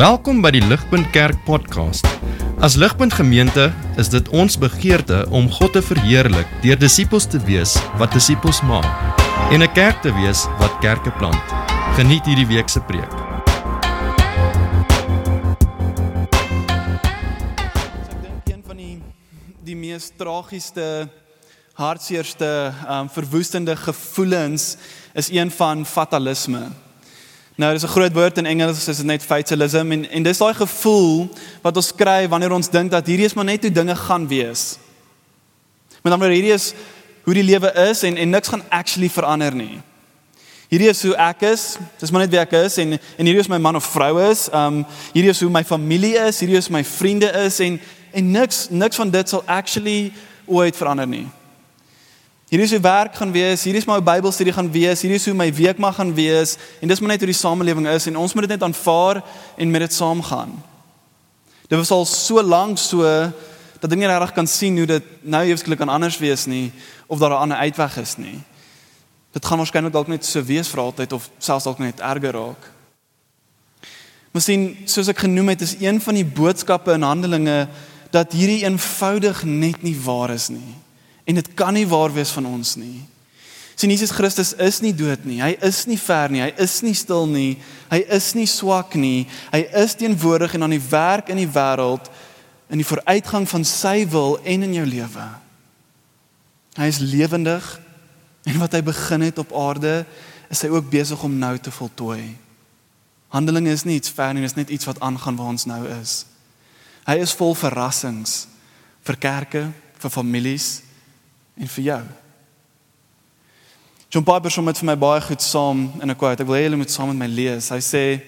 Welkom by die Ligpunt Kerk podcast. As Ligpunt Gemeente is dit ons begeerte om God te verheerlik deur disippels te wees wat disippels maak en 'n kerk te wees wat kerke plant. Geniet hierdie week se preek. Ek dink een van die die mees tragiese hartseerste um verwoestende gevoelens is een van fatalisme. Nou dis 'n groot woord in Engels, is dit net fatalism en en dis daai gevoel wat ons kry wanneer ons dink dat hierdie is maar net hoe dinge gaan wees. Met ander woorde hierdie is hoe die lewe is en en niks gaan actually verander nie. Hierdie is hoe ek is. Dis maar net wie ek is en en hierdie is my man of vrou is. Um hierdie is hoe my familie is, hierdie is my vriende is en en niks niks van dit sal actually ooit verander nie. Hierdie is hoe werk gaan wees, hierdie is my Bybelstudie gaan wees, hierdie is hoe my week mag gaan wees en dis maar net hoe die samelewing is en ons moet dit net aanvaar en met dit saamgaan. Dit was al so lank so dat ek nie regtig kan sien hoe dit nou eweslik kan anders wees nie of daar 'n ander uitweg is nie. Dit gaan waarskynlik dalk net so wees vir altyd of selfs dalk net erger raak. Miskien soos ek genoem het is een van die boodskappe in Handelinge dat hierdie eenvoudig net nie waar is nie. En dit kan nie waar wees van ons nie. Sien Jesus Christus is nie dood nie. Hy is nie ver nie. Hy is nie stil nie. Hy is nie swak nie. Hy is teenwoordig en aan die werk in die wêreld in die vooruitgang van sy wil en in jou lewe. Hy is lewendig en wat hy begin het op aarde, is hy ook besig om nou te voltooi. Handelinge is nie iets ver nie, dis net iets wat aangaan waar ons nou is. Hy is vol verrassings vir kerke, vir families en vir jou. John Piper sê met vir my baie goed saam in 'n quote. Ek wil hê julle moet saam met my lees. Hy sê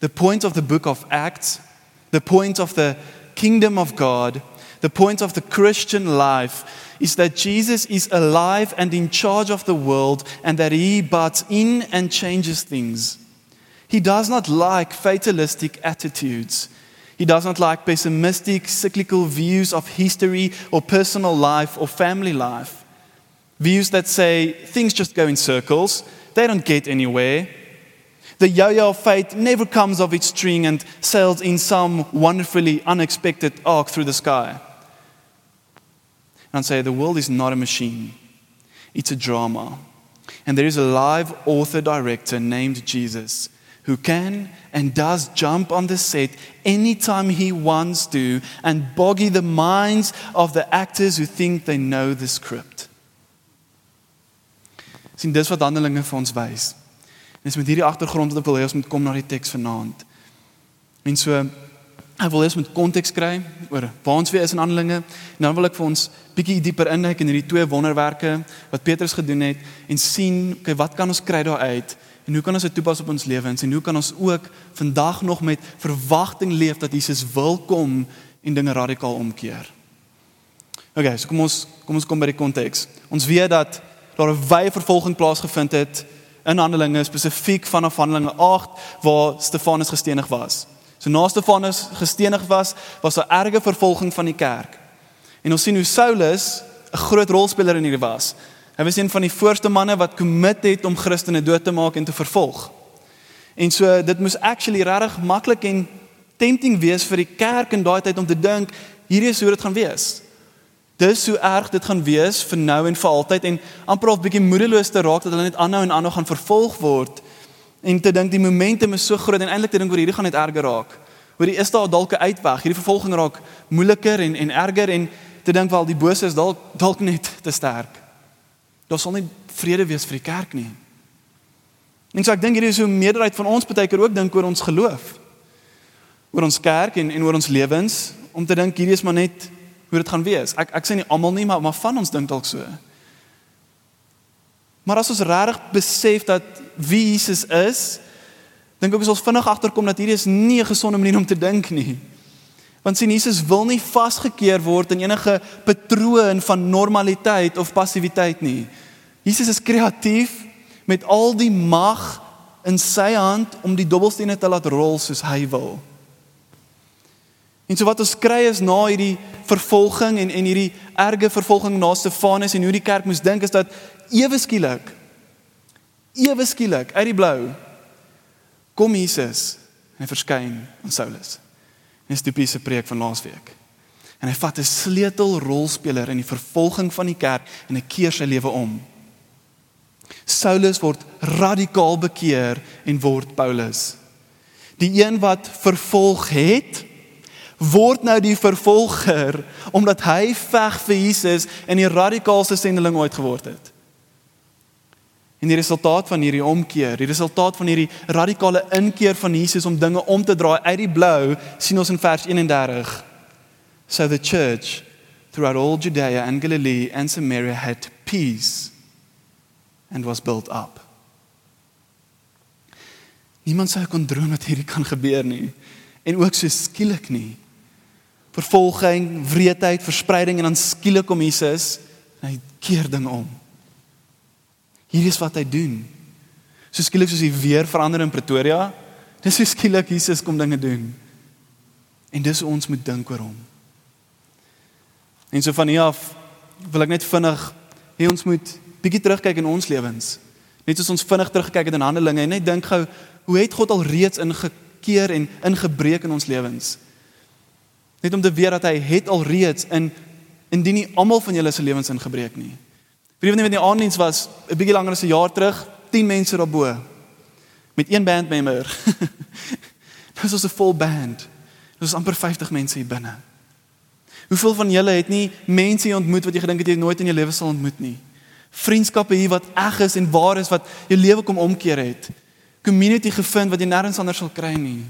the point of the book of Acts, the point of the kingdom of God, the point of the Christian life is that Jesus is alive and in charge of the world and that he butts in and changes things. He does not like fatalistic attitudes. He does not like pessimistic, cyclical views of history or personal life or family life. Views that say things just go in circles, they don't get anywhere. The yo yo of fate never comes off its string and sails in some wonderfully unexpected arc through the sky. And say the world is not a machine, it's a drama. And there is a live author director named Jesus who can and does jump on the set anytime he wants to and boggy the minds of the actors who think they know the script. Sien dis wat Handelinge vir ons wys. Dis met hierdie agtergrond wat ek wil hê ons moet kom na die teks vanaand. En so ek wil ons moet konteks kry oor waar ons weer is in Handelinge en dan wil ek vir ons bietjie dieper induik in hierdie twee wonderwerke wat Petrus gedoen het en sien okay wat kan ons kry daaruit en hoe kan ons dit toepas op ons lewens en hoe kan ons ook vandag nog met verwagting leef dat Jesus wil kom en dinge radikaal omkeer. Okay, so kom ons kom ons kom by die konteks. Ons weet dat daar 'n wye vervolging plaasgevind het in Handelinge spesifiek vanaf Handelinge 8 waar Stefanus gestenig was. So na Stefanus gestenig was, was daar erge vervolging van die kerk. En ons sien hoe Saulus 'n groot rolspeler in hierdie was. Hy was een van die voorste manne wat commit het om Christene dood te maak en te vervolg. En so dit moes actually regtig maklik en tempting wees vir die kerk in daai tyd om te dink hierdie is hoe dit gaan wees. Dis hoe erg dit gaan wees vir nou en vir altyd en amper al bietjie moedeloos te raak dat hulle net aanhou en aanhou gaan vervolg word en te dink die momentum is so groot en eintlik te dink oor hierdie gaan net erger raak. Hoor jy is daar dalk 'n uitweg? Hierdie vervolging raak moeiliker en en erger en te dink wel die bose is dalk dalk net te sterk. Daar sal nie vrede wees vir die kerk nie. En so ek dink hierdie is hoe meerderheid van ons baie keer ook dink oor ons geloof. Oor ons kerk en en oor ons lewens om te dink hierdie is maar net hoe dit gaan wees. Ek ek sê nie almal nie, maar maar van ons dink dalk so. Maar as ons regtig besef dat wie Jesus is, dink ek ons sal vinnig agterkom dat hierdie is nie 'n gesonde manier om te dink nie. Want sien Jesus wil nie vasgekeer word in enige patroon van normaliteit of passiwiteit nie. Jesus is kreatief met al die mag in sy hand om die dobbelstene te laat rol soos hy wil. En so wat ons kry is na hierdie vervolging en en hierdie erge vervolging na Stefanus en hoe die kerk moes dink is dat ewe skielik ewe skielik uit die blou kom Jesus en verskyn aan Saulus. Dis die tipiese preek van laasweek. En hy vat 'n sleutelrolspeler in die vervolging van die kerk en hy keer sy lewe om. Saulus word radikaal bekeer en word Paulus. Die een wat vervolg het, word nou die vervolger omdat hy veg vir Jesus en die radikaalste sendeling ooit geword het. En die resultaat van hierdie omkeer, die resultaat van hierdie radikale inkeer van Jesus om dinge om te draai uit die blou, sien ons in vers 31. So the church throughout all Judea and Galilee and Samaria had peace and was built up. Niemand sou kon droom dat hierdie kan gebeur nie en ook so skielik nie. Vervolging, wreedheid, verspreiding en dan skielik kom Jesus en hy keer dinge om. Hier is wat hy doen. So skielik soos hy weer verander in Pretoria, dis so skielik Jesus kom dinge doen. En dis ons moet dink oor hom. En so van hier af wil ek net vinnig hê ons moet bietjie terugkyk in ons lewens. Net soos ons vinnig teruggekyk het in Handelinge en net dink gou, hoe het God al reeds ingekeer en ingebreek in ons lewens? Net om te weet dat hy het al reeds in indien nie almal van julle se lewens ingebreek nie. Wie weet nie wat die aanddiens was 'n bietjie langer as 'n jaar terug, 10 mense daarbo met een bandmember. Dit was 'n vol band. Dit was amper 50 mense hier binne. Hoeveel van julle het nie mense ontmoet wat jy gedink het jy nooit in jou lewe sal ontmoet nie? Vriendskappe hier wat eg is en waar is wat jou lewe kom omkeer het. Community gevind wat jy nêrens anders sal kry nie.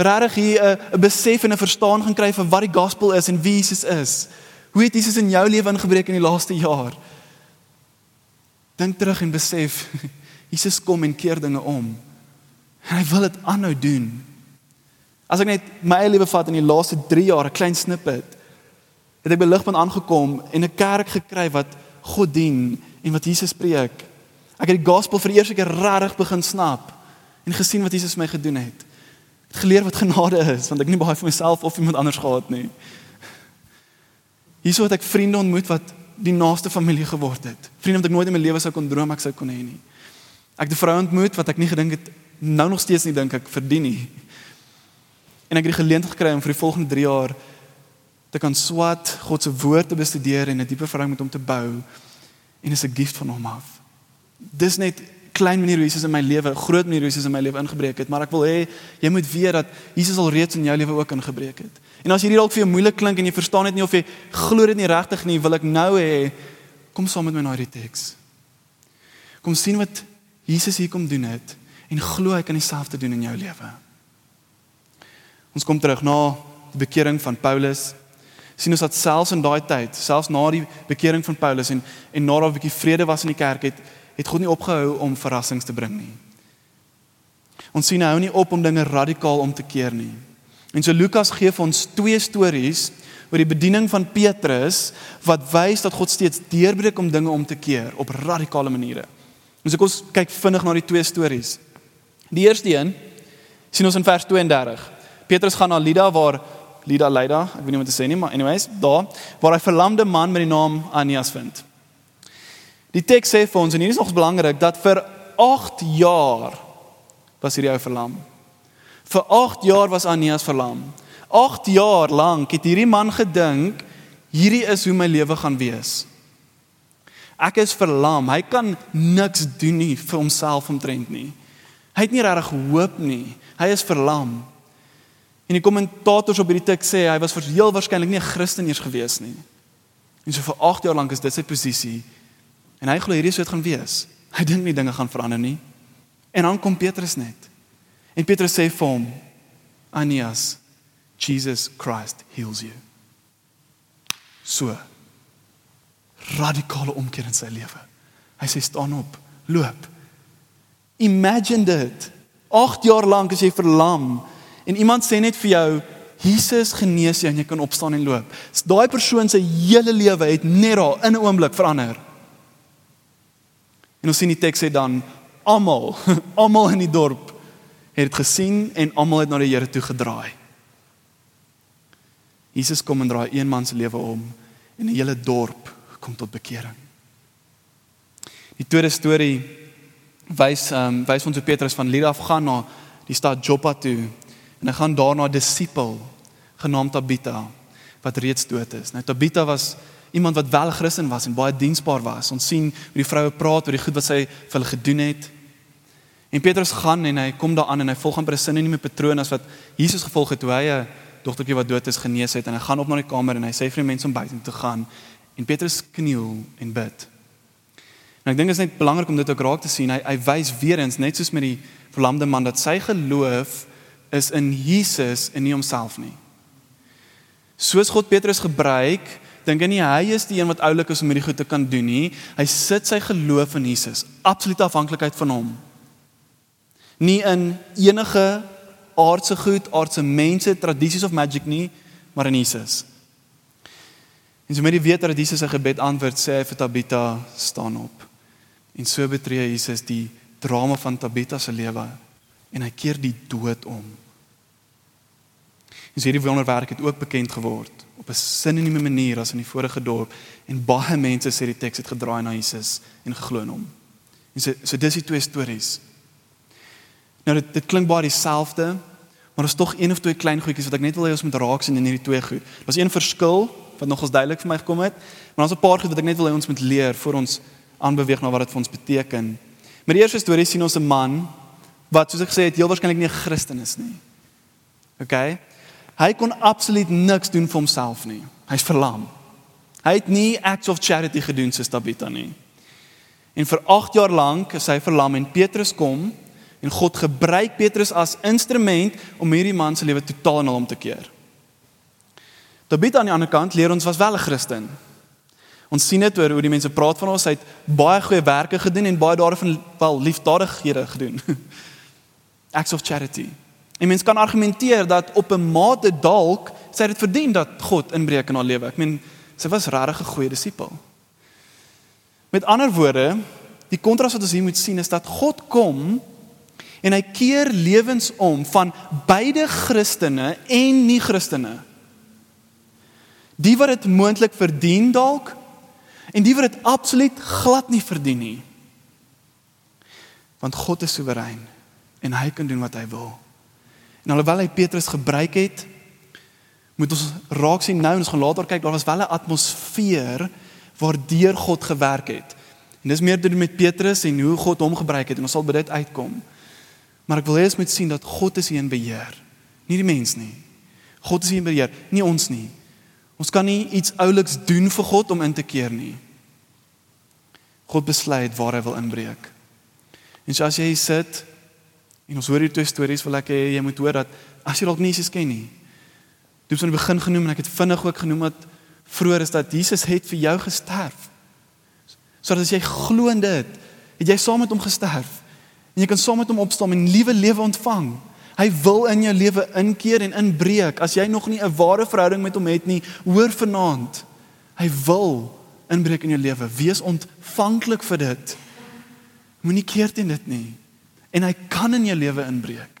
Regtig hier 'n besef en 'n verstaan gaan kry van wat die gospel is en wie Jesus is. Hoe het Jesus in jou lewe ingebreek in die laaste jaar? Dink terug en besef Jesus kom en keer dinge om. En hy wil dit aanhou doen. As ek net my eie lewe vat in die laaste 3 jaar, 'n klein snippet, het ek by Ligpunt aangekom en 'n kerk gekry wat God dien en wat Jesus preek. Ek het die gospel vir eers keer regtig begin snap en gesien wat Jesus my gedoen het. Geleer wat genade is, want ek nie baie vir myself of iemand anders gehad nie. Hierso het ek vriende ontmoet wat die naaste familie geword het. Vriende wat ek nooit in my lewe sou kon droom ek sou kon hê nie. Ek het 'n vrou ontmoet wat ek nie gedink het nou nog steeds nie dink ek verdien nie. En ek het die geleentheid gekry om vir die volgende 3 jaar te kan swat God se woord te bestudeer en 'n dieper verhouding met hom te bou en is 'n gift van hom af. Dis net klein manier hoe Jesus in my lewe, groot manier hoe Jesus in my lewe ingebreek het, maar ek wil hê jy moet weet dat Jesus al reeds in jou lewe ook ingebreek het. En as hierdie dalk vir jou moeilik klink en jy verstaan dit nie of jy glo dit nie regtig nie, wil ek nou hê kom saam met my na hierdie teks. Kom sien wat Jesus hier kom doen het en glo hy kan dieselfde doen in jou lewe. Ons kom terug na die bekering van Paulus. Sien ons dat selfs in daai tyd, selfs na die bekering van Paulus en en nadat 'n bietjie vrede was in die kerk het, het God nie opgehou om verrassings te bring nie. Ons sien hou nie op om dinge radikaal om te keer nie. En so Lukas gee vir ons twee stories oor die bediening van Petrus wat wys dat God steeds deurbreek om dinge om te keer op radikale maniere. Ons ek ons kyk vinnig na die twee stories. Die eerste een sien ons in vers 32. Petrus gaan na Lida waar Lida Lida, ek weet nie wat te sê nie, maar anyways, daar waar hy 'n verlamde man met die naam Anias vind. Die teks sê vir ons en hier is nog belangrik dat vir 8 jaar was hierdie ou verlam. Vir 8 jaar was Anias verlam. 8 jaar lank het hierdie man gedink hierdie is hoe my lewe gaan wees. Ek is verlam. Hy kan niks doen nie vir homself omtrent nie. Hy het nie regtig hoop nie. Hy is verlam. En die kommentators op hierdie teks sê hy was vir heel waarskynlik nie 'n Christen eers gewees nie. En so vir 8 jaar lank is dit sy posisie. En hy glo hierdie sou dit gaan wees. Hy dink nie dinge gaan verander nie. En dan kom Petrus net. En Petrus sê vir hom: "Anias, Jesus Christ heals you." So radikale omkeer in sy lewe. Hy sê staan op, loop. Imagine dit. 8 jaar lank is jy verlam en iemand sê net vir jou Jesus genees jou en jy kan opstaan en loop. Daai persoon se hele lewe het net daar in 'n oomblik verander. En ons sien die teks sê dan almal, almal in die dorp het dit gesien en almal het na die Here toe gedraai. Jesus kom en draai een man se lewe om en 'n hele dorp kom tot bekering. Die tweede storie wys ehm um, wys ons hoe Petrus van Lida af gaan na die stad Joppa toe en hy gaan daar na 'n disipel genaamd Tabitha wat reeds dood is. Nou Tabitha was iemand wat wel Christen was en baie diensbaar was. Ons sien hoe die vroue praat oor die goed wat sy vir hulle gedoen het. En Petrus gaan en hy kom daar aan en hy volg aan presies nie met patroon as wat Jesus gevolg het toe hy 'n dogtertjie wat dood is genees het en hy gaan op na die kamer en hy sê vir die mense om buite te gaan en Petrus kniel en bid. En ek dink dit is net belangrik om dit ook raak te sien. Hy hy wys weer eens net soos met die verlamde man dat sy geloof is in Jesus en nie homself nie. Soos God Petrus gebruik, dink hy nie hy is die een wat oulik is om hierdie goed te kan doen nie. Hy sit sy geloof in Jesus, absolute afhanklikheid van hom. Nie in enige aardse goed, aardse mense, tradisies of magic nie, maar in Jesus. En so met die weet dat Jesus sy gebed antwoord, sê hy vir Tabitha, staan op. En so betree Jesus die drama van Tabitha se lewe en hy keer die dood om. En so hierdie wonderwerk het ook bekend geword op 'n sinonieme manier as in die vorige dorp en baie mense sê die teks het gedraai na Jesus en geglo in hom. En so so dis die twee stories. Nou dit dit klink baie dieselfde, maar daar's tog een of twee klein goedjies wat ek net wil hê ons moet raak sien in hierdie twee goed. Daar's een verskil wat nogals duidelik vir my gekom het, maar daar's 'n paar goed wat ek net wil hê ons moet leer voor ons aanbeweeg na wat dit vir ons beteken. Met die eerste storie sien ons 'n man wat soos ek gesê het heel waarskynlik nie 'n Christen is nie. OK? Hy kon absoluut niks doen vir homself nie. Hy's verlam. Hy het nie acts of charity gedoen soos Tabitha nie. En vir 8 jaar lank is hy verlam en Petrus kom en God gebruik Petrus as instrument om hierdie man se lewe totaal en al om te keer. Tabitha aan die ander kant leer ons was wel 'n Christen. Ons sien oor hoe die mense praat van ons, hy het baie goeie werke gedoen en baie daarvan wel liefdadighede gedoen. Acts of charity. En mens kan argumenteer dat op 'n mate dalk sy dit verdien dat God inbreek in haar lewe. Ek meen, sy was regtig 'n goeie disipel. Met ander woorde, die kontras wat ons hier moet sien is dat God kom en hy keer lewens om van beide Christene en nie Christene. Die wat dit moontlik verdien dalk en die wat dit absoluut glad nie verdien nie. Want God is soewerein en hy kan doen wat hy wil. En alhoewel hy Petrus gebruik het, moet ons raak sien nou en ons gaan later kyk, daar was wel 'n atmosfeer waardeur God gewerk het. En dis meer te doen met Petrus en hoe God hom gebruik het en ons sal by dit uitkom. Maar ek wil hê ons moet sien dat God is in beheer, nie die mens nie. God is in beheer, nie ons nie. Ons kan nie iets ouliks doen vir God om in te keer nie. God besluit waar hy wil inbreek. En so as jy sit En ons hoor hier twee stories wil ek hê jy moet hoor dat as jy dalk nie Jesus ken nie. Dit is aan die begin genoem en ek het vinnig ook genoem dat vroeër is dat Jesus het vir jou gesterf. Sodat as jy glo in dit, het jy saam met hom gesterf en jy kan saam met hom opstaan en nuwe lewe ontvang. Hy wil in jou lewe inkeer en inbreek. As jy nog nie 'n ware verhouding met hom het nie, hoor vanaand. Hy wil inbreek in jou lewe. Wees ontvanklik vir dit. Moenie keer teen dit nie en hy kan in jou lewe inbreek.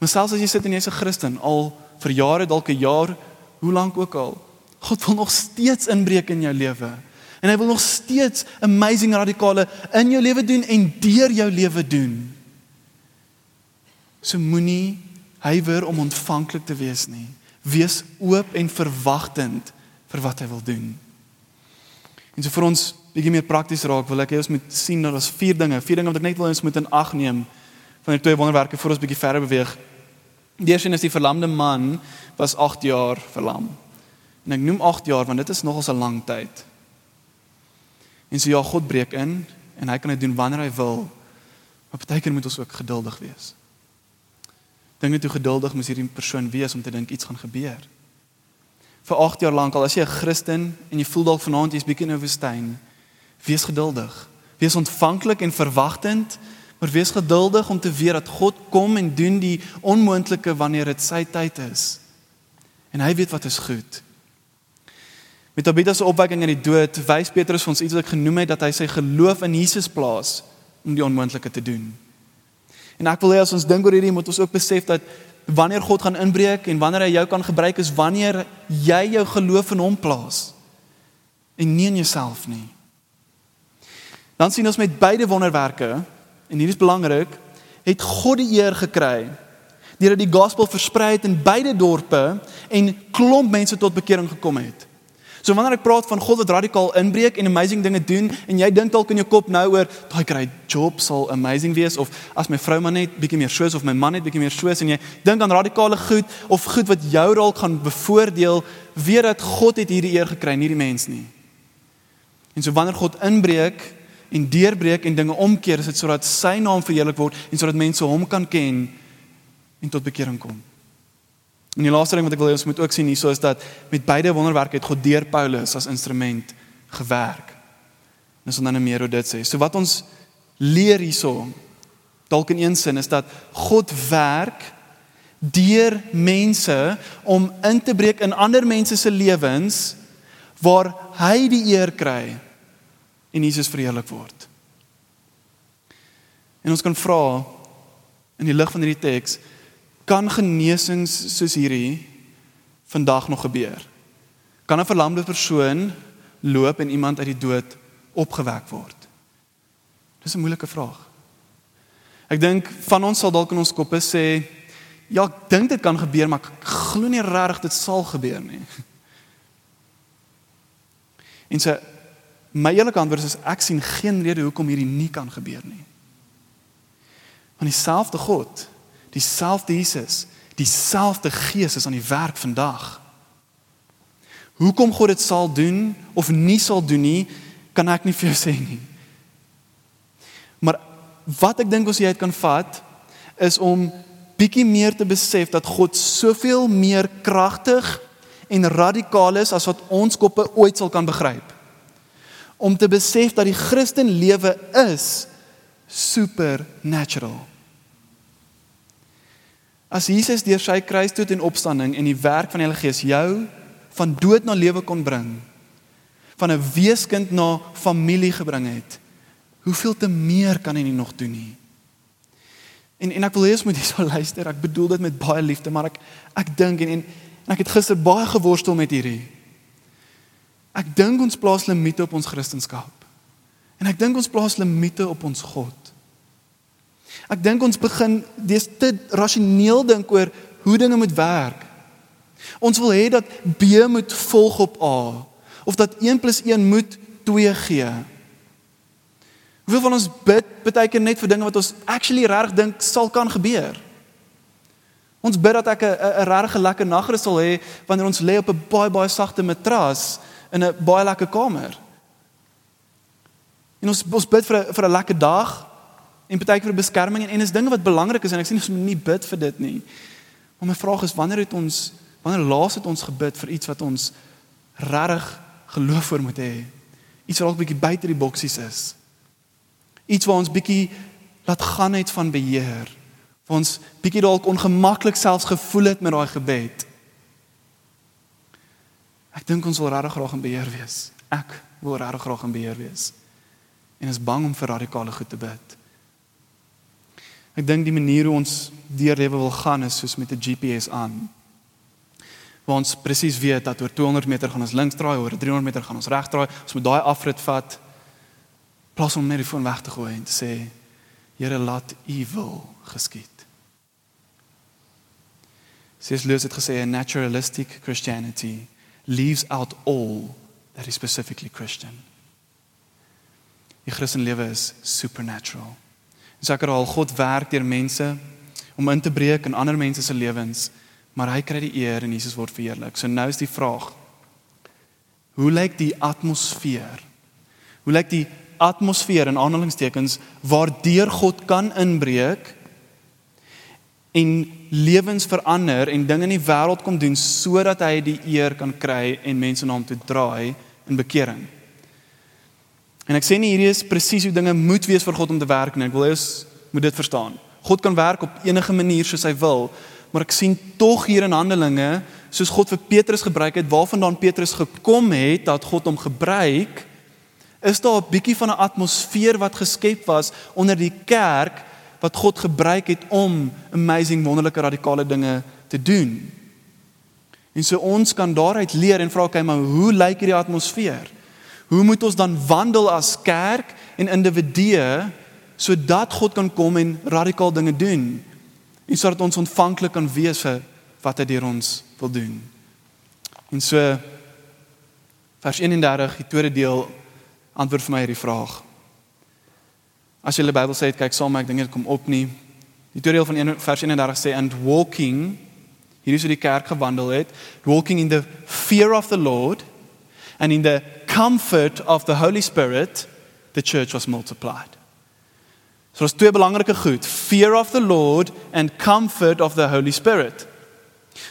Maar selfs as jy sit en jy's 'n Christen al vir jare, dalk 'n jaar, hoe lank ook al, God wil nog steeds inbreek in jou lewe. En hy wil nog steeds amazing radikale in jou lewe doen en deur jou lewe doen. So moenie huiwer om ontvanklik te wees nie. Wees oop en verwagtend vir wat hy wil doen. En so vir ons bietjie meer prakties raak, wil ek hê ons moet sien dat ons vier dinge, vier dinge wat ek net wil ons moet in ag neem van die twee wonderwerke voor ons bietjie verder beweeg. Die eerste is die verlamde man was 8 jaar verlam. En ek noem 8 jaar want dit is nogals 'n lang tyd. En so ja, God breek in en hy kan dit doen wanneer hy wil. Maar baie keer moet ons ook geduldig wees. Dink net hoe geduldig moet hierdie persoon wees om te dink iets gaan gebeur. Vir 8 jaar lank al as jy 'n Christen en jy voel dalk vanaand jy's bietjie in 'n woestyn, Wees geduldig. Wees ontvanklik en verwagtend, maar wees geduldig om te weet dat God kom en doen die onmoontlike wanneer dit sy tyd is. En hy weet wat is goed. Met Tabitha se opwekking uit die dood, wys Petrus ons iets wat ek genoem het dat hy sy geloof in Jesus plaas om die onmoontlike te doen. En ek wil hê as ons dink oor hierdie moet ons ook besef dat wanneer God gaan inbreek en wanneer hy jou kan gebruik is wanneer jy jou geloof in hom plaas en nie in jouself nie. Dan sien ons met beide wonderwerke en hier is belangrik, het God die eer gekry deurdat die gospel versprei het in beide dorpe en klomp mense tot bekering gekom het. So wanneer ek praat van God wat radikaal inbreek en amazing dinge doen en jy dink dalk in jou kop nou oor daai kry job sal amazing wees of as my vrou maar net bietjie meer soos of my man net bietjie meer soos en jy dink aan radikale goed of goed wat jou dalk gaan bevoordeel, weet dat God het hierdie eer gekry, nie die mens nie. En so wanneer God inbreek en deurbreek en dinge omkeer, is dit sodat sy naam verheerlik word en sodat mense hom kan ken en tot bekering kom. En die laaste ding wat ek wil hê ons moet ook sien hierso is dat met beide wonderwerke het God deur Paulus as instrument gewerk. Dis dan nou meer hoe dit sê. So wat ons leer hierso dalk in een sin is dat God werk deur mense om in te breek in ander mense se lewens waar hy die eer kry en Jesus verheerlik word. En ons kan vra in die lig van hierdie teks kan genesings soos hierdie vandag nog gebeur? Kan 'n verlamde persoon loop en iemand uit die dood opgewek word? Dis 'n moeilike vraag. Ek dink van ons sal dalk in ons koppe sê ja, ek dink dit kan gebeur, maar ek glo nie regtig dit sal gebeur nie. En sê my eerlike antwoord is ek sien geen rede hoekom hierdie nie kan gebeur nie. Want dieselfde God dieselfde Jesus, dieselfde Gees is aan die werk vandag. Hoekom God dit sal doen of nie sal doen nie, kan ek nie vir jou sê nie. Maar wat ek dink ons uit kan vat is om bietjie meer te besef dat God soveel meer kragtig en radikaal is as wat ons koppe ooit sal kan begryp. Om te besef dat die Christen lewe is supernatural. As Jesus deur sy kruisdood en opstanding en die werk van die Heilige Gees jou van dood na lewe kon bring, van 'n weeskind na familie gebring het, hoeveel te meer kan hy nie nog doen nie? En en ek wil hê jy moet hierso luister. Ek bedoel dit met baie liefde, maar ek ek dink en, en en ek het gister baie geworstel met hierdie. Ek dink ons plaas limite op ons Christendom. En ek dink ons plaas limite op ons God. Ek dink ons begin dis te rasioneel dink oor hoe dinge moet werk. Ons wil hê dat B moet volg op A of dat 1 + 1 moet 2 gee. Hoeveel van ons bid baie keer net vir dinge wat ons actually reg dink sal kan gebeur? Ons bid dat ek 'n regte lekker nagrus sal hê wanneer ons lê op 'n baie baie sagte matras in 'n baie lekker kamer. En ons ons bid vir 'n vir 'n lekker dag en baie keer vir beskerming en en is dinge wat belangrik is en ek sê ons moet nie bid vir dit nie. Maar my vraag is wanneer het ons wanneer laas het ons gebid vir iets wat ons regtig geloof voor moet hê? Iets wat dalk bietjie buite die boksies is. Iets waar ons bietjie laat gaan uit van beheer. Waar ons bietjie dalk ongemaklik selfs gevoel het met daai gebed. Ek dink ons wil regtig graag in beheer wees. Ek wil regtig graag in beheer wees. En is bang om vir radikale goed te bid. Ek dink die manier hoe ons deur lewe wil gaan is soos met 'n GPS aan. Waar ons presies weet dat oor 200 meter gaan ons links draai, oor 300 meter gaan ons reg draai. Ons moet daai afrit vat. Plaas om net die foon weg te gooi en te sê Here laat U wil geskied. Sies Lewis het gesê a naturalistic Christianity leaves out all that is specifically Christian. Die Christelike lewe is supernatural. Seker al God werk deur mense om in te breek in ander mense se lewens, maar hy kry die eer en Jesus word verheerlik. So nou is die vraag: Hoe lyk die atmosfeer? Hoe lyk die atmosfeer in aanhalingstekens waardeur God kan inbreek en lewens verander en dinge in die wêreld kom doen sodat hy die eer kan kry en mense na hom toe draai in bekering? En ek sê nie hierdie is presies hoe dinge moet wees vir God om te werk nie. Ek wil hê ons moet dit verstaan. God kan werk op enige manier soos hy wil, maar ek sien tog hier in Handelinge soos God vir Petrus gebruik het, waarvandaan Petrus gekom het dat God hom gebruik, is daar 'n bietjie van 'n atmosfeer wat geskep was onder die kerk wat God gebruik het om amazing wonderlike radikale dinge te doen. En so ons kan daaruit leer en vra kyk maar hoe lyk hierdie atmosfeer? Hoe moet ons dan wandel as kerk en individue sodat God kan kom en radikaal dinge doen en sodat ons ontvanklik kan wees vir wat hy deur ons wil doen. En so vers 31, die tweede deel antwoord vir my hierdie vraag. As jy die Bybel sê, kyk saam ek dink dit kom op nie. Die tweede deel van 1 vers 31 sê and walking hier is hoe die kerk gewandel het, walking in the fear of the Lord and in the comfort of the Holy Spirit, the church was multiplied. So daar's twee belangrike goed, fear of the Lord and comfort of the Holy Spirit.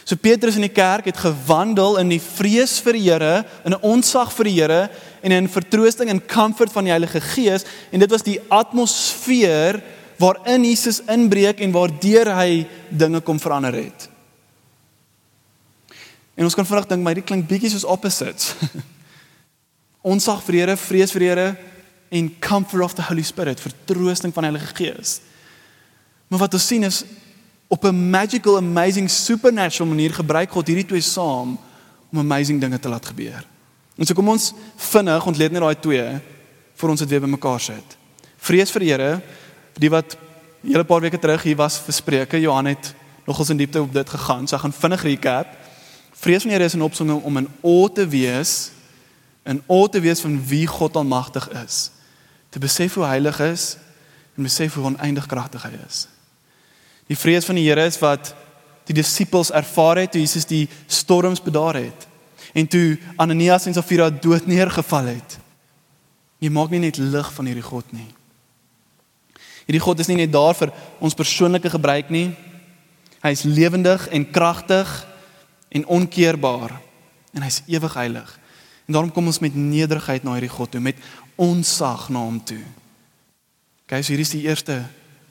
So Petrus in die kerk het gewandel in die vrees vir die Here, in 'n ontzag vir die Here en in vertroosting en comfort van die Heilige Gees en dit was die atmosfeer waarin Jesus inbreek en waardeur hy dinge kom verander het. En ons kan vinnig dink my dit klink bietjie soos opposites. ontzag vir die Here, vrees vir Here en comfort of the Holy Spirit, vertroosting van die Heilige Gees. Maar wat ons sien is op 'n magical amazing supernatural manier gebruik God hierdie twee saam om amazing dinge te laat gebeur. En so kom ons vinnig ontleed net daai twee vir ons dit weer bymekaar sit. Vrees vir die Here, die wat hele paar weke terug hier was vir Spreuke, Johan het nogals in diepte op dit gegaan. So ek gaan vinnig recap. Vrees van die Here is 'n opsomming om in o te wees, in o te wees van wie God almagtig is. Te besef hoe heilig is en besef hoe oneindig kragtig hy is. Die vrees van die Here is wat die disippels ervaar het toe Jesus die storms bedaar het en toe Ananias en Safira dood neergeval het. Jy maak nie net lig van hierdie God nie. Hierdie God is nie net daar vir ons persoonlike gebruik nie. Hy is lewendig en kragtig en onkeerbaar en hy's ewig heilig. En daarom kom ons met nederigheid na hierdie God toe, met onsag na hom toe. Kyk, so hier is die eerste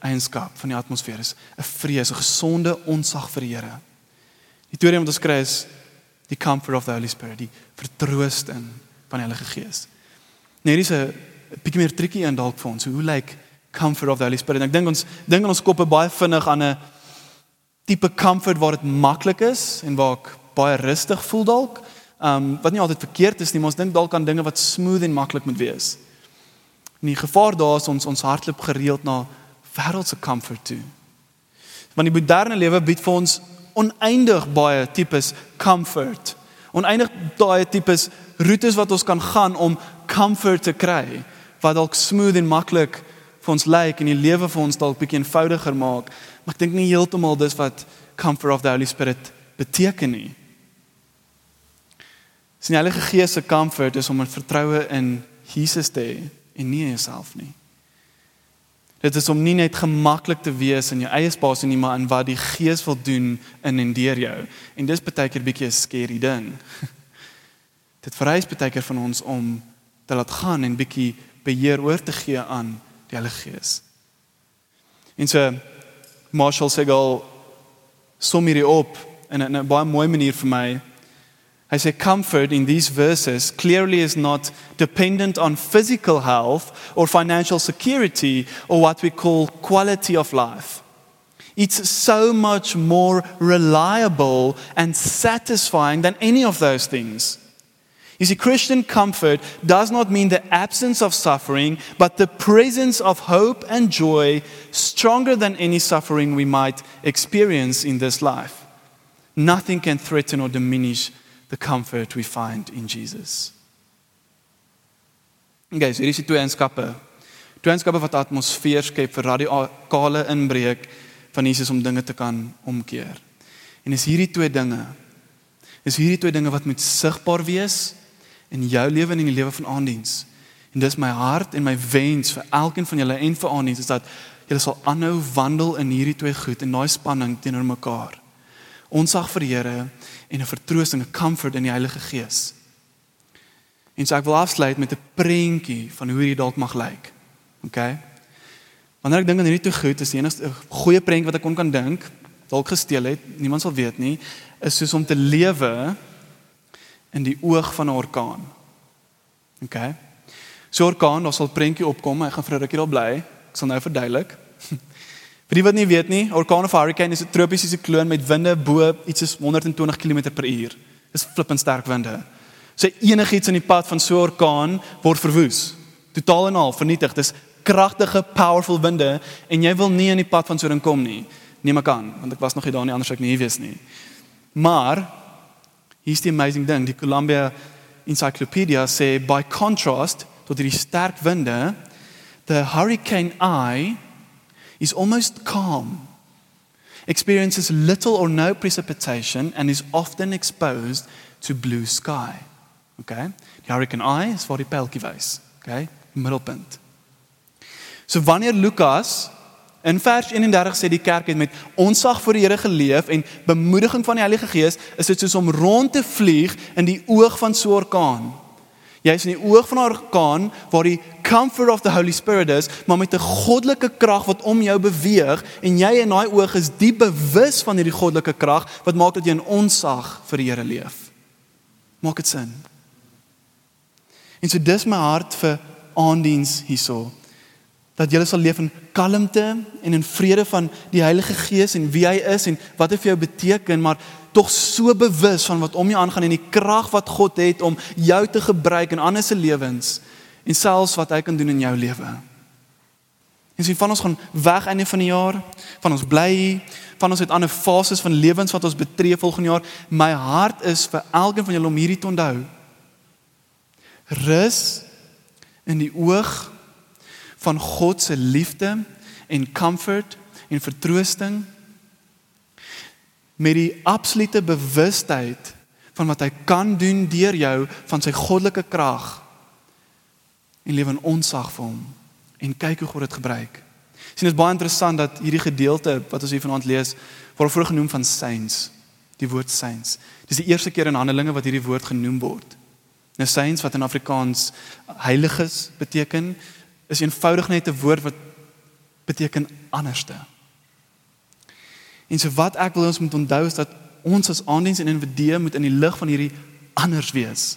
eienskap van die atmosfeer is 'n vrees, 'n gesonde onsag vir die Here. Die tweede wat ons kry is die comfort of the Holy Spirit, die vertroosting van die Heilige Gees. Nou hier is 'n bietjie meer tricky en dalk vir ons. Hoe lyk like comfort of the Holy Spirit? Ek dink ons dink in ons koppe baie vinnig aan 'n tipe comfort waar dit maklik is en waar ek baie rustig voel dalk. Um wat nie altyd verkeerd is nie, maar ons dink dalk aan dinge wat smooth en maklik moet wees. En die gevaar daar is ons ons hartloop gereeld na wêreldse comfort toe. Want die moderne lewe bied vir ons oneindig baie tipes comfort. Oneindig baie tipes roetes wat ons kan gaan om comfort te kry wat dalk smooth en maklik vir ons lyk en die lewe vir ons dalk bietjie eenvoudiger maak. Maar ek dink nie heeltemal dis wat comfort of the Holy Spirit beteken nie. Sien die Heilige Gees se comfort is om 'n vertroue in Jesus te hê en nie in jouself nie. Dit is om nie net gemaklik te wees in jou eie spasie nie, maar in wat die Gees wil doen in en deur jou. En dis baie keer 'n bietjie 'n scary ding. Dit vereis baie keer van ons om te laat gaan en bietjie beheer oor te gee aan die Heilige Gees. En so Marshall Segal som hierdie op in 'n baie mooi manier vir my I say comfort in these verses clearly is not dependent on physical health or financial security or what we call quality of life. It's so much more reliable and satisfying than any of those things. You see, Christian comfort does not mean the absence of suffering, but the presence of hope and joy stronger than any suffering we might experience in this life. Nothing can threaten or diminish the comfort we find in Jesus. Okay, so hier is die twee eenskappe. Twee eenskappe wat atmosfeer skep vir radikale inbreuk van Jesus om dinge te kan omkeer. En is hierdie twee dinge. Is hierdie twee dinge wat moet sigbaar wees in jou lewe en in die lewe van aandiens. En dis my hart en my wens vir elkeen van julle en vir aandiens is dat julle sal aanhou wandel in hierdie twee goed en daai spanning teenoor mekaar. Ons sag vir die Here en 'n vertroosting, 'n comfort in die Heilige Gees. En so ek wil afsluit met 'n prentjie van hoe hierdie dalk mag lyk. OK. Wanneer ek dink aan hierdie twee goed, is die enigste goeie prentjie wat ek kon kan dink, dalk gesteel het, niemand sal weet nie, is soos om te lewe in die oog van 'n orkaan. OK. So orkaan, daar sal prentjie opkom, ek gaan vir 'n rukkie daar bly. Ek sal nou verduidelik. Vir die wat nie weet nie, orkaan of hurricane is 'n tropiese sikloon met winde bo iets soos 120 km/h. Dis flippend sterk winde. So enigiets in die pad van so 'n orkaan word verwoes. Totaal en al vernietig. Dis kragtige, powerful winde en jy wil nie in die pad van so 'n ding kom nie. Neem ek aan, want ek was nog nie daar nie anders ek nie wees nie. Maar hier's die amazing ding, die Columbia Encyclopedia sê by contrast tot hierdie sterk winde, the hurricane eye is almost calm. Experiences little or no precipitation and is often exposed to blue sky. Okay? Die hurricane eye is waar die pyltjie wys. Okay? Middelpunt. So wanneer Lukas In vers 31 sê die kerk het met onsag voor die Here geleef en bemoediging van die Heilige Gees is dit soos om rond te vlieg in die oog van so 'n orkaan. Jy is in die oog van 'n orkaan waar die comfort of the Holy Spirit is, maar met 'n goddelike krag wat om jou beweeg en jy in daai oog is diep bewus van hierdie goddelike krag wat maak dat jy in onsag vir die Here leef. Maak dit sin? En so dis my hart vir aandiens hierso dat jy sal leef in kalmte en in vrede van die Heilige Gees en wie hy is en wat dit vir jou beteken, maar tog so bewus van wat om jou aangaan en die krag wat God het om jou te gebruik in ander se lewens en selfs wat hy kan doen in jou lewe. En sien van ons gaan weg einde van die jaar, van ons bly, van ons het ander fases van lewens wat ons betree volgende jaar. My hart is vir elkeen van julle om hierdie te onthou. Rus in die oog van God se liefde en comfort en vertroosting met die absolute bewustheid van wat hy kan doen deur jou van sy goddelike krag en lewe in onsag vir hom en kyk hoe God dit gebruik. Sien dit is baie interessant dat hierdie gedeelte wat ons hier vanaand lees word vroeg genoem van saints, die woord saints. Dis die eerste keer in Handelinge wat hierdie woord genoem word. Nou saints wat in Afrikaans heiliges beteken, is eenvoudig net 'n woord wat beteken anderste. En so wat ek wil ons moet onthou is dat ons as aandiens en individue moet in die lig van hierdie anders wees.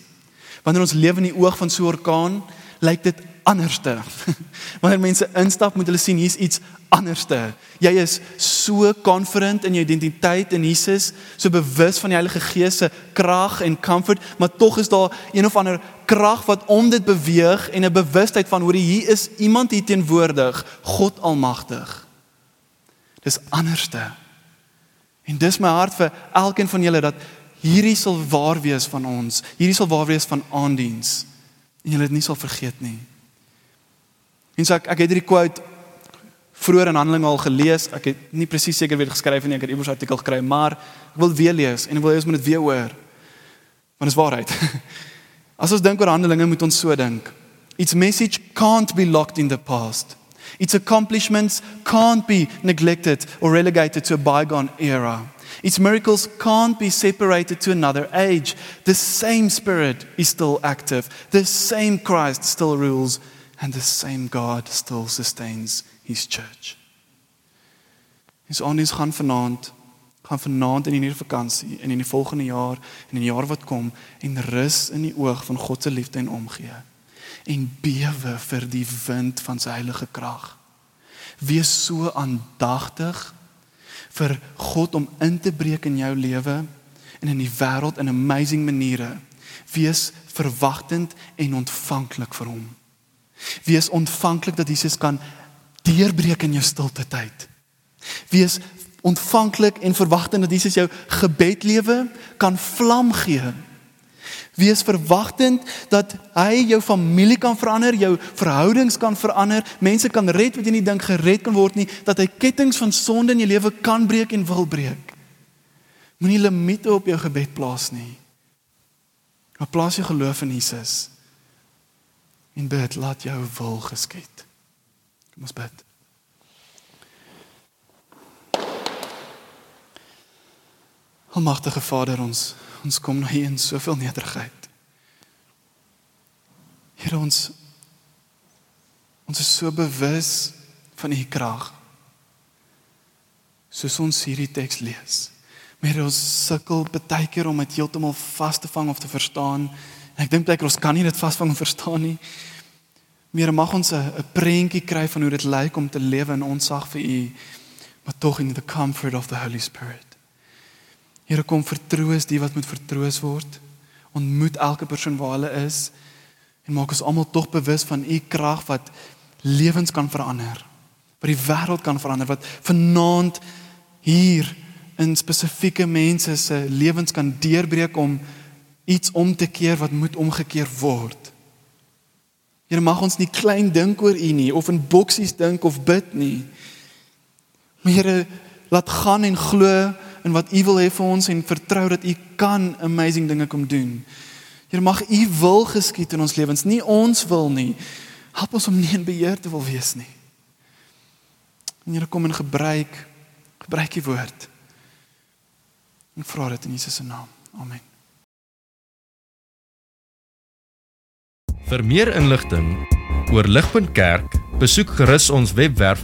Wanneer ons lewe in die oog van so 'n orkaan, lyk dit anderste. Wanneer mense instap, moet hulle sien hier's iets anderste. Jy is so confident in jou identiteit in Jesus, so bewus van die Heilige Gees se krag en comfort, maar tog is daar een of ander krag wat om dit beweeg en 'n bewustheid van hoe hier is iemand hier teenwoordig, God Almagtig. Dis anderste. En dis my hart vir elkeen van julle dat hierdie sal waar wees van ons. Hierdie sal waar wees van aandiens. En julle dit nie sal vergeet nie. En so ek ek het hierdie quote vroeër in Handelinge al gelees. Ek het nie presies seker wie dit geskryf nie. Ek het iewers 'n artikel gekry, maar ek wil weer lees en ek wil hê ons moet dit weer hoor. Want dit is waarheid. As ons dink oor Handelinge, moet ons so dink. Its message can't be locked in the past. Its accomplishments can't be neglected or relegated to a bygone era. Its miracles can't be separated to another age. The same Spirit is still active. The same Christ still rules and the same God still sustains his church. Ons ons gaan vanaand gaan vanaand in hierdie vakansie en in die volgende jaar en in die jaar wat kom en rus in die oog van God se liefde en omgee en bewe vir die wind van sy heilige krag. Wees so aandagtig vir God om in te breek in jou lewe en in die wêreld in amazing maniere. Wees verwagtend en ontvanklik vir hom. Wees ontvanklik dat Jesus kan deurbreek in jou stilte tyd. Wees ontvanklik en verwagtend dat Jesus jou gebedlewe kan vlam gee. Wees verwagtend dat hy jou familie kan verander, jou verhoudings kan verander, mense kan red wat jy nie dink gered kan word nie, dat hy kettinge van sonde in jou lewe kan breek en wil breek. Moenie limite op jou gebed plaas nie. Maar plaas jou geloof in Jesus en bid laat jou wil geskied. Kom ons bid. Almagtige Vader ons ons kom nou hier in soveel nederigheid. Here ons ons is so bewus van u krag. Soos ons hierdie teks lees. Maar ons sukkel baie keer om dit heeltemal vas te vang of te verstaan. En ek dink baie keer ons kan nie dit vasvang en verstaan nie. Meer mag ons 'n prentjie kry van hoe dit lyk om te lewe in onsag vir U, maar tog in the comfort of the Holy Spirit. Here kom vertroos die wat moet vertroos word. Ontmoet elke persoon waar hulle is en maak ons almal tog bewus van U krag wat lewens kan verander, wat die wêreld kan verander, wat vanaand hier in spesifieke mense se lewens kan deurbreek om iets om te keer wat moet omgekeer word. Here mag ons nie klein dink oor U nie of in boksies dink of bid nie. Maar Here laat gaan en glo in wat U wil hê vir ons en vertrou dat U kan amazing dinge kom doen. Here mag U wil geskied in ons lewens, nie ons wil nie. Help ons om nie in beheer te wil wees nie. En Here kom en gebruik gebruik U woord. Ek vra dit in Jesus se naam. Amen. Vir meer inligting oor Ligpunt Kerk, besoek gerus ons webwerf